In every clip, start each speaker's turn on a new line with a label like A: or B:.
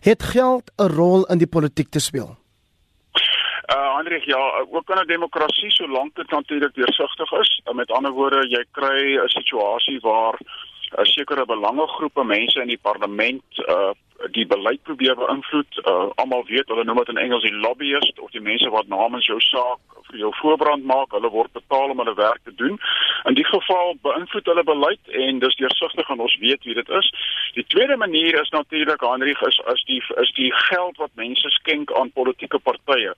A: Het geld 'n rol in die politiek te speel?
B: Uh Hendrik, ja, ook in 'n demokrasie solank dit natuurlik deursigtig is. Uh, met ander woorde, jy kry 'n situasie waar 'n sekere belangegroepe mense in die parlement uh die beleid probeer beïnvloed. Uh, Almal weet, hulle noem dit in Engels die lobbyist of die mense wat namens jou saak vir jou voorbrand maak. Hulle word betaal om hulle werk te doen. In die geval beïnvloed hulle beleid en dis deursigtig en ons weet wie dit is. Die tweede manier is natuurlik Hendrik is as die is die geld wat mense skenk aan politieke partye.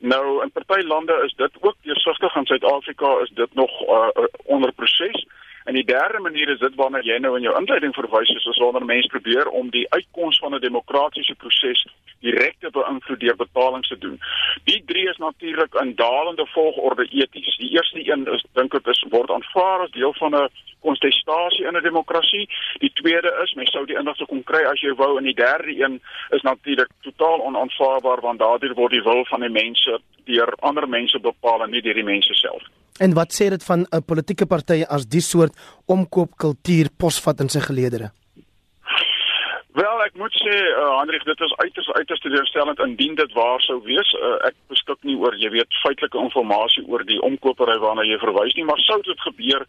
B: Nou in party lande is dit ook deursigtig in Suid-Afrika is dit nog uh, onder proses. En die derde manier is dit waarna jy nou in jou inleiding verwys het, is wanneer mense probeer om die uitkoms van 'n demokratiese proses direk te beïnvloed deur betalings te doen. Die drie is natuurlik in dalende volgorde eties. Die eerste een is dink ek is word aanvaar as deel van 'n kontestasie in 'n demokrasie. Die tweede is mens sou die inligting kon kry as jy wou en die derde een is natuurlik totaal onaanvaarbaar want daardeur word die wil van die mense deur ander mense bepaal en nie deur die mense self.
A: En wat sê dit van 'n politieke party as die soort omkoopkultuur posvat in sy geleedere?
B: Wel, ek moet sê, uh, Hendrik, dit is uiters uiters teleurstellend indien dit waar sou wees. Uh, ek beskik nie oor, jy weet, feitelike inligting oor die omkopery waarna jy verwys nie, maar sou dit gebeur,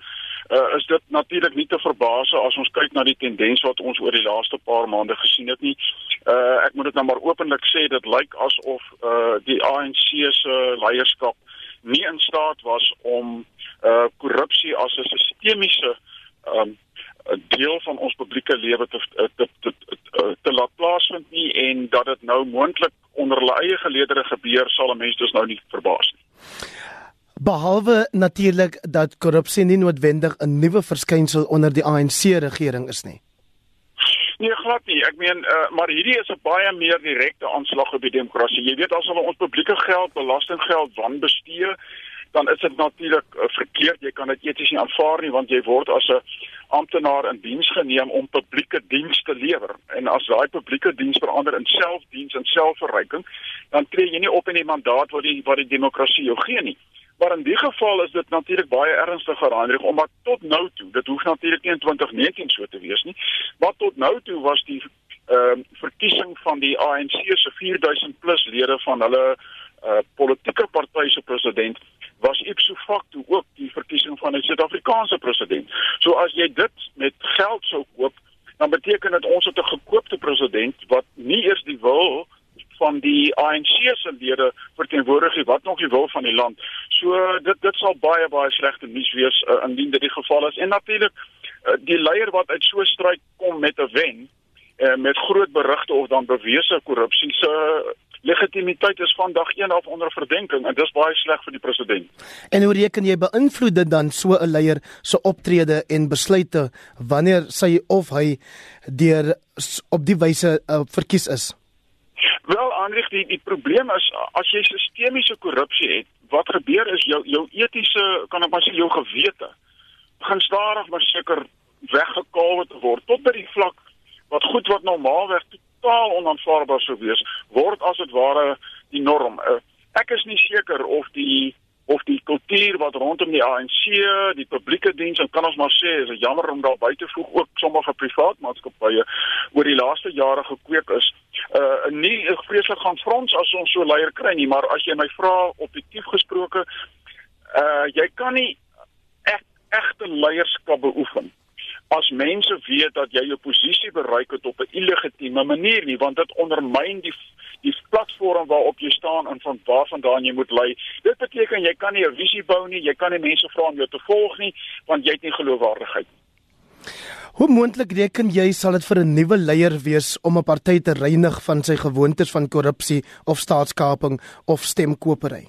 B: uh, is dit natuurlik nie te verbaas as ons kyk na die tendens wat ons oor die laaste paar maande gesien het nie. Uh, ek moet dit nou maar openlik sê, dit lyk asof uh, die ANC se leierskap nie in staat was om uh korrupsie as 'n sistemiese um deel van ons publieke lewe te te, te te te laat plaasvind nie en dat dit nou moontlik onder hulle eie geleedere gebeur sal 'n mens dus nou nie verbaas nie.
A: Behalwe natuurlik dat korrupsie nie noodwendig 'n nuwe verskynsel onder die ANC regering is nie.
B: Nee, glad nie. Ek meen, uh, maar hierdie is 'n baie meer direkte aanslag op die demokrasie. Jy weet as hulle ons publieke geld, belastinggeld wanbestee, dan is dit natuurlik uh, verkeerd. Jy kan dit eties nie aanvaar nie want jy word as 'n amptenaar in diens geneem om publieke diens te lewer. En as daai publieke diens verander in selfdiens en selfverryking, dan tree jy nie op in die mandaat wat die wat die demokrasie jou gee nie. Maar in die geval is dit natuurlik baie ernstiger aanrig omdat tot nou toe, dit hoef natuurlik nie in 2019 so te wees nie, maar tot nou toe was die ehm uh, verkiesing van die ANC se 4000 plus lede van hulle uh politieke party se president was ipso facto ook die verkiesing van 'n Suid-Afrikaanse president. So as jy dit met geld sou koop, dan beteken dit ons het 'n gekoopte president wat nie eers die wil van die ANC se lede verteenwoordig nie, wat nog die wil van die land. So dit dit sal baie baie slegte nuus wees uh, indien dit die geval is. En natuurlik uh, die leier wat uit so 'n stryd kom met 'n wen uh, met groot berigte of dan bewese korrupsie se legitimiteit is vandag een af onder verdenking en dis baie sleg vir die president.
A: En hoe reken jy beïnvloed dit dan so 'n leier se optrede en besluite wanneer sy of hy deur op die wyse uh, verkies is?
B: Andrieg, die die probleem is as jy sistemiese korrupsie het, wat gebeur is jou jou etiese, kan ek maar sê jou gewete begin stadig maar seker weggekaal word tot by die vlak wat goed wat normaalweg totaal onaanvaarbaar sou wees word as dit ware die norm. Uh, ek is nie seker of die of die kultuur wat rondom die ANC, die publieke diens en kan ons maar sê is jammer om daar by te voeg ook sommige privaat maatskappye oor die laaste jare gekweek is. Uh nie vreeslik gaan frons as ons so leier kry nie, maar as jy my vra objektief gesproke, uh jy kan nie ek egte leierskap beoefen as mense weet dat jy jou posisie bereik het op 'n illegitieme manier nie want dit ondermyn die die platform waarop jy staan en van waar vandaan jy moet lei. Dit beteken jy kan nie 'n visie bou nie, jy kan nie mense vra om jou te volg nie want jy het nie geloofwaardigheid.
A: Hoe moontlik reken jy sal dit vir 'n nuwe leier wees om 'n party te reinig van sy gewoontes van korrupsie of staatskaping of stemkopery?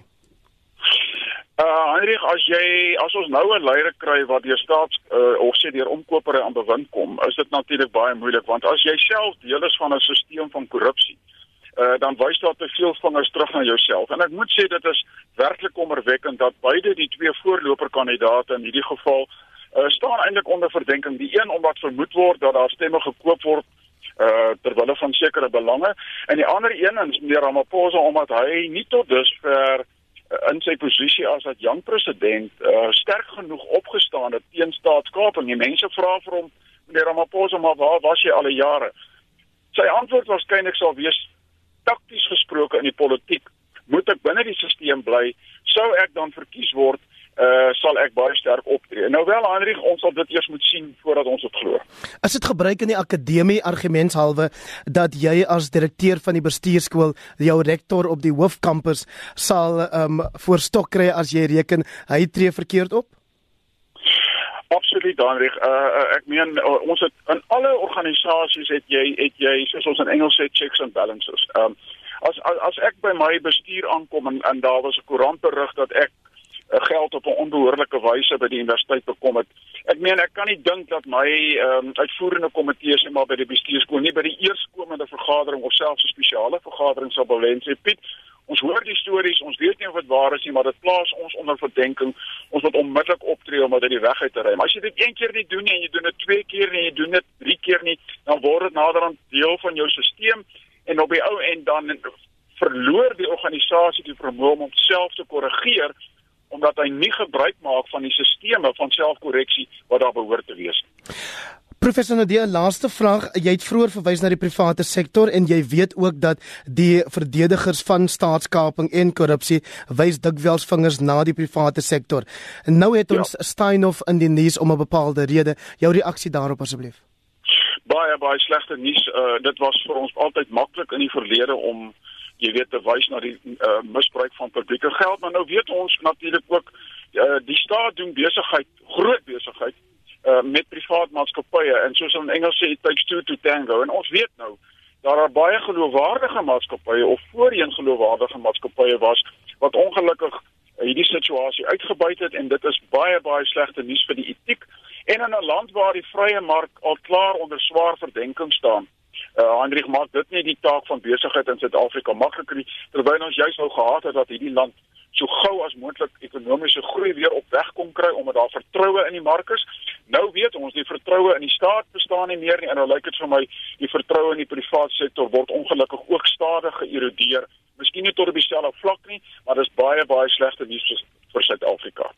B: Uh Heinrich, as jy as ons nou 'n leier kry wat deur staats uh, of sê deur omkopery aan bewind kom, is dit natuurlik baie moeilik want as jy self deel is van 'n stelsel van korrupsie, uh dan wys dit te veel vingers terug na jouself. En ek moet sê dit is werklik kommerwekkend dat beide die twee voorloperkandidate in hierdie geval uh staan eintlik onder verdenking. Die een omdat vermoed word dat daar stemme gekoop word uh terwyl van sekere belange en die ander een is meneer Ramaphosa omdat hy nie tot dusver in sy posisie as dat jong president uh, sterk genoeg opgestaan het teen staatskaping. Die mense vra vir hom, meneer Ramaphosa, maar waar was jy al die jare? Sy antwoord waarskynlik sal wees takties gesproke in die politiek moet ek binne die stelsel bly sou ek dan verkies word uh sal ek baie sterk optree. Nou wel Hendrik, ons sal dit eers moet sien voordat ons dit glo.
A: Is dit gebruik in die akademie argumentshalwe dat jy as direkteur van die bestuurskool jou rektor op die hoofkampus sal um voorstok kry as jy reken hy tree verkeerd op?
B: Absoluut Hendrik. Uh, uh ek meen uh, ons het in alle organisasies het jy het jy soos ons in Engels sê checks and balances. Um as as, as ek by my bestuur aankom en, en daar was 'n koerantberig dat ek geld op 'n onbehoorlike wyse by die universiteit bekom het. Ek meen ek kan nie dink dat my ehm um, uitvoerende komitee sê maar by die bestuurskool nie by die eerskomende vergadering of selfs 'n spesiale vergadering sal hê sê Piet Ons hoor die stories, ons weet nie of dit waar is nie, maar dit plaas ons onder verdenking. Ons moet onmiddellik optree om dit uit die weg uit te ry. Maar as jy dit een keer nie doen nie en jy doen dit twee keer nie, jy doen dit drie keer nie, dan word dit naderhand deel van jou stelsel en op die ou end dan verloor die organisasie die vermoë om homself te korrigeer omdat hy nie gebruik maak van die sisteme van selfkorreksie wat daar behoort te wees.
A: Professor Nadia, laaste vraag. Jy het vroeër verwys na die private sektor en jy weet ook dat die verdedigers van staatskaping en korrupsie wys dikwels vingers na die private sektor. En nou het ons ja. Steinhoff in die nuus om 'n bepaalde rede. Jou reaksie daarop asseblief.
B: Baie baie slegte nuus. Uh, dit was vir ons altyd maklik in die verlede om jy weet te wys na die uh, misbruik van publieke geld. Maar nou weet ons natuurlik ook uh, die staat doen besigheid groot besigheid uh, met privaat maatskappye. En soos in Engels sê it takes two to tango. En ons weet nou daar are baie geloofwaardige maatskappye of voorheen geloofwaardige maatskappye was wat ongelukkig hierdie situasie uitgebuit het. En dit is baie baie slegte nuus vir die etiek en in 'n land waar die vrye mark al klaar onder swaar verdenking staan uh, Hendrik maak dit nie die taak van besigheid in Suid-Afrika makliker nie terwyl ons juis nou gehad het dat hierdie land so gou as moontlik ekonomiese groei weer op weg kom kry omdat daar vertroue in die mark is. Nou weet ons die vertroue in die staat bestaan nie meer nie en nou lyk dit vir my die vertroue in die private sektor word ongelukkig ook stadig geërodeer. Miskien nie tot op dieselfde vlak nie, maar dis baie baie slegte nuus vir Suid-Afrika.